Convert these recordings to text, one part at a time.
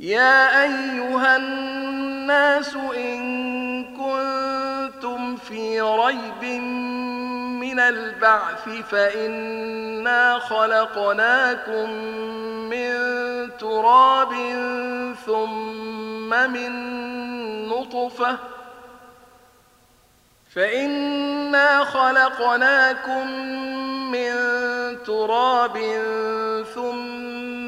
يا أيها الناس إن كنتم في ريب من البعث فإنا خلقناكم من تراب ثم من نطفة فإنا خلقناكم من تراب ثم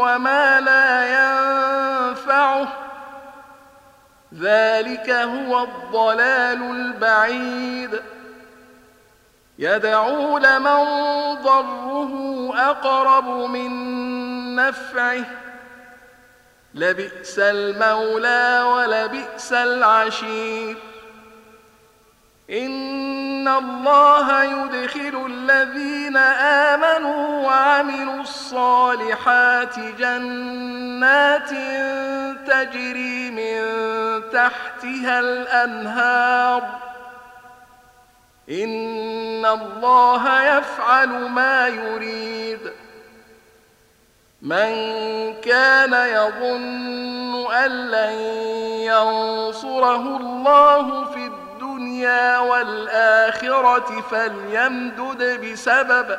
وما لا ينفعه. ذلك هو الضلال البعيد. يدعو لمن ضره أقرب من نفعه. لبئس المولى ولبئس العشير. إن الله يدخل الذين آمنوا وعملوا الصالحات جنات تجري من تحتها الأنهار. إن الله يفعل ما يريد. من كان يظن أن لن ينصره الله في الدنيا والآخرة فليمدد بسبب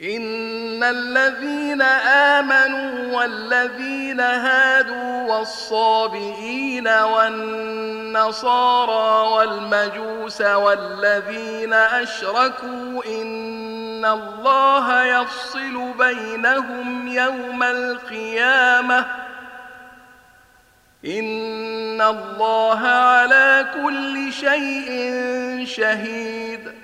إن الذين آمنوا والذين هادوا والصابئين والنصارى والمجوس والذين أشركوا إن الله يفصل بينهم يوم القيامة إن الله على كل شيء شهيد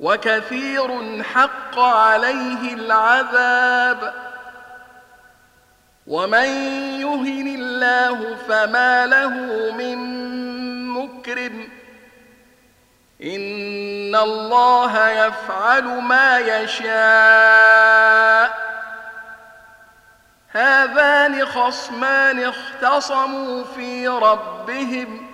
وكثير حق عليه العذاب. ومن يهن الله فما له من مكرم. إن الله يفعل ما يشاء. هذان خصمان اختصموا في ربهم.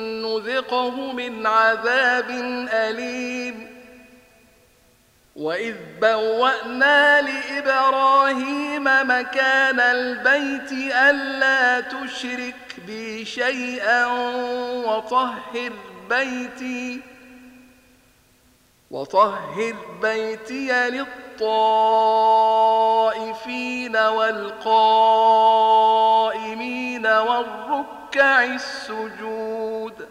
نذقه من عذاب أليم. وإذ بوأنا لإبراهيم مكان البيت ألا تشرك بي شيئا وطهر بيتي وطهر بيتي للطائفين والقائمين والركع السجود.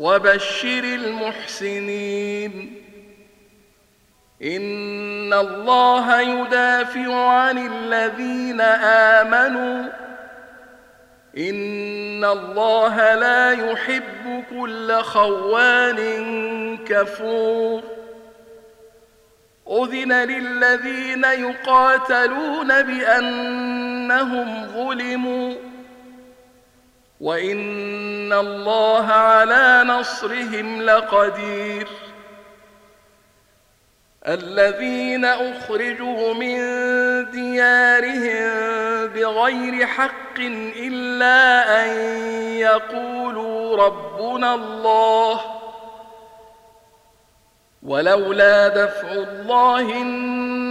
وبشر المحسنين. إن الله يدافع عن الذين آمنوا. إن الله لا يحب كل خوان كفور. أذن للذين يقاتلون بأنهم ظلموا. وان الله على نصرهم لقدير. الذين اخرجوا من ديارهم بغير حق الا ان يقولوا ربنا الله. ولولا دفع الله الناس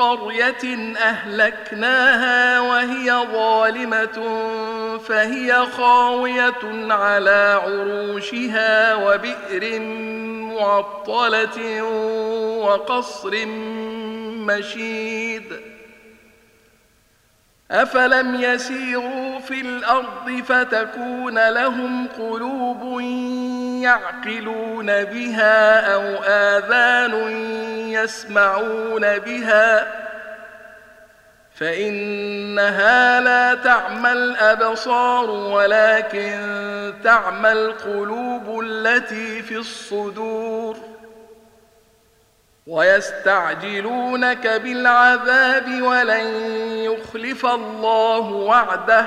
قرية أهلكناها وهي ظالمة فهي خاوية على عروشها وبئر معطلة وقصر مشيد. أفلم يسيروا في الأرض فتكون لهم قلوب يعقلون بها أو آذان يسمعون بها فإنها لا تعمى الأبصار ولكن تعمى القلوب التي في الصدور ويستعجلونك بالعذاب ولن يخلف الله وعده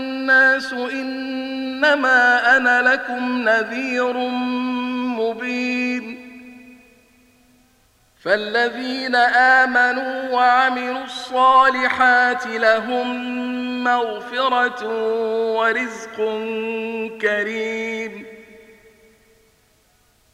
إنما أنا لكم نذير مبين. فالذين آمنوا وعملوا الصالحات لهم مغفرة ورزق كريم.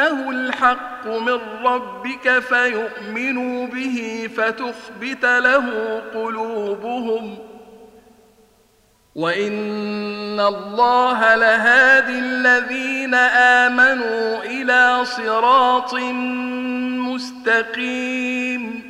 أنه الحق من ربك فيؤمنوا به فتخبت له قلوبهم وإن الله لهادي الذين آمنوا إلى صراط مستقيم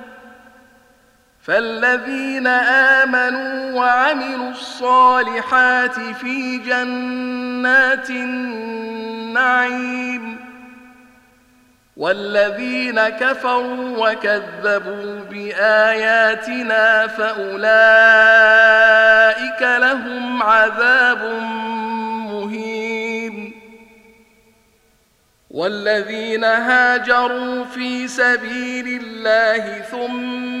فالذين آمنوا وعملوا الصالحات في جنات النعيم والذين كفروا وكذبوا بآياتنا فأولئك لهم عذاب مهين والذين هاجروا في سبيل الله ثم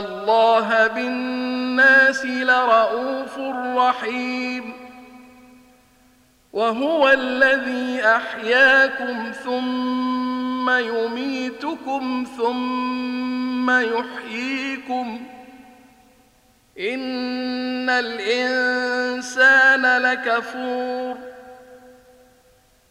الله بالناس لرؤوف رحيم وهو الذي أحياكم ثم يميتكم ثم يحييكم. إن الإنسان لكفور.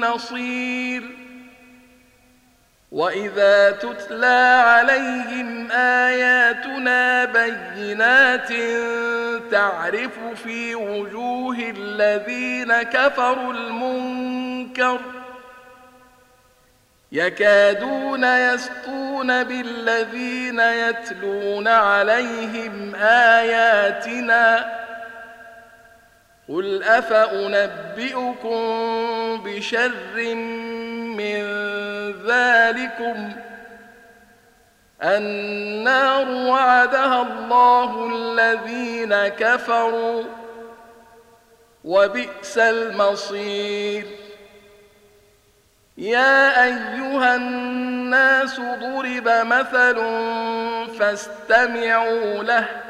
نصير وإذا تتلى عليهم آياتنا بينات تعرف في وجوه الذين كفروا المنكر يكادون يسطون بالذين يتلون عليهم آياتنا قل افانبئكم بشر من ذلكم النار وعدها الله الذين كفروا وبئس المصير يا ايها الناس ضرب مثل فاستمعوا له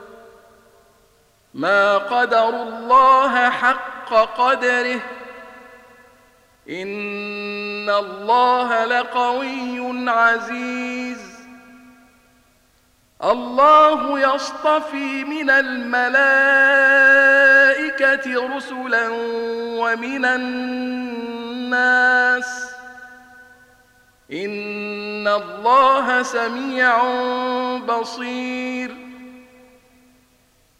ما قدروا الله حق قدره. إن الله لقوي عزيز. الله يصطفي من الملائكة رسلا ومن الناس. إن الله سميع بصير.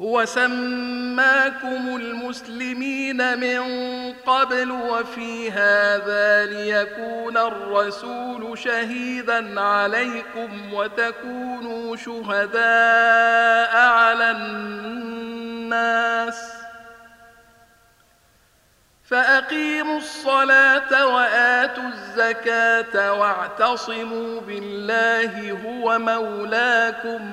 هو سماكم المسلمين من قبل وفي هذا ليكون الرسول شهيدا عليكم وتكونوا شهداء على الناس. فأقيموا الصلاة وآتوا الزكاة واعتصموا بالله هو مولاكم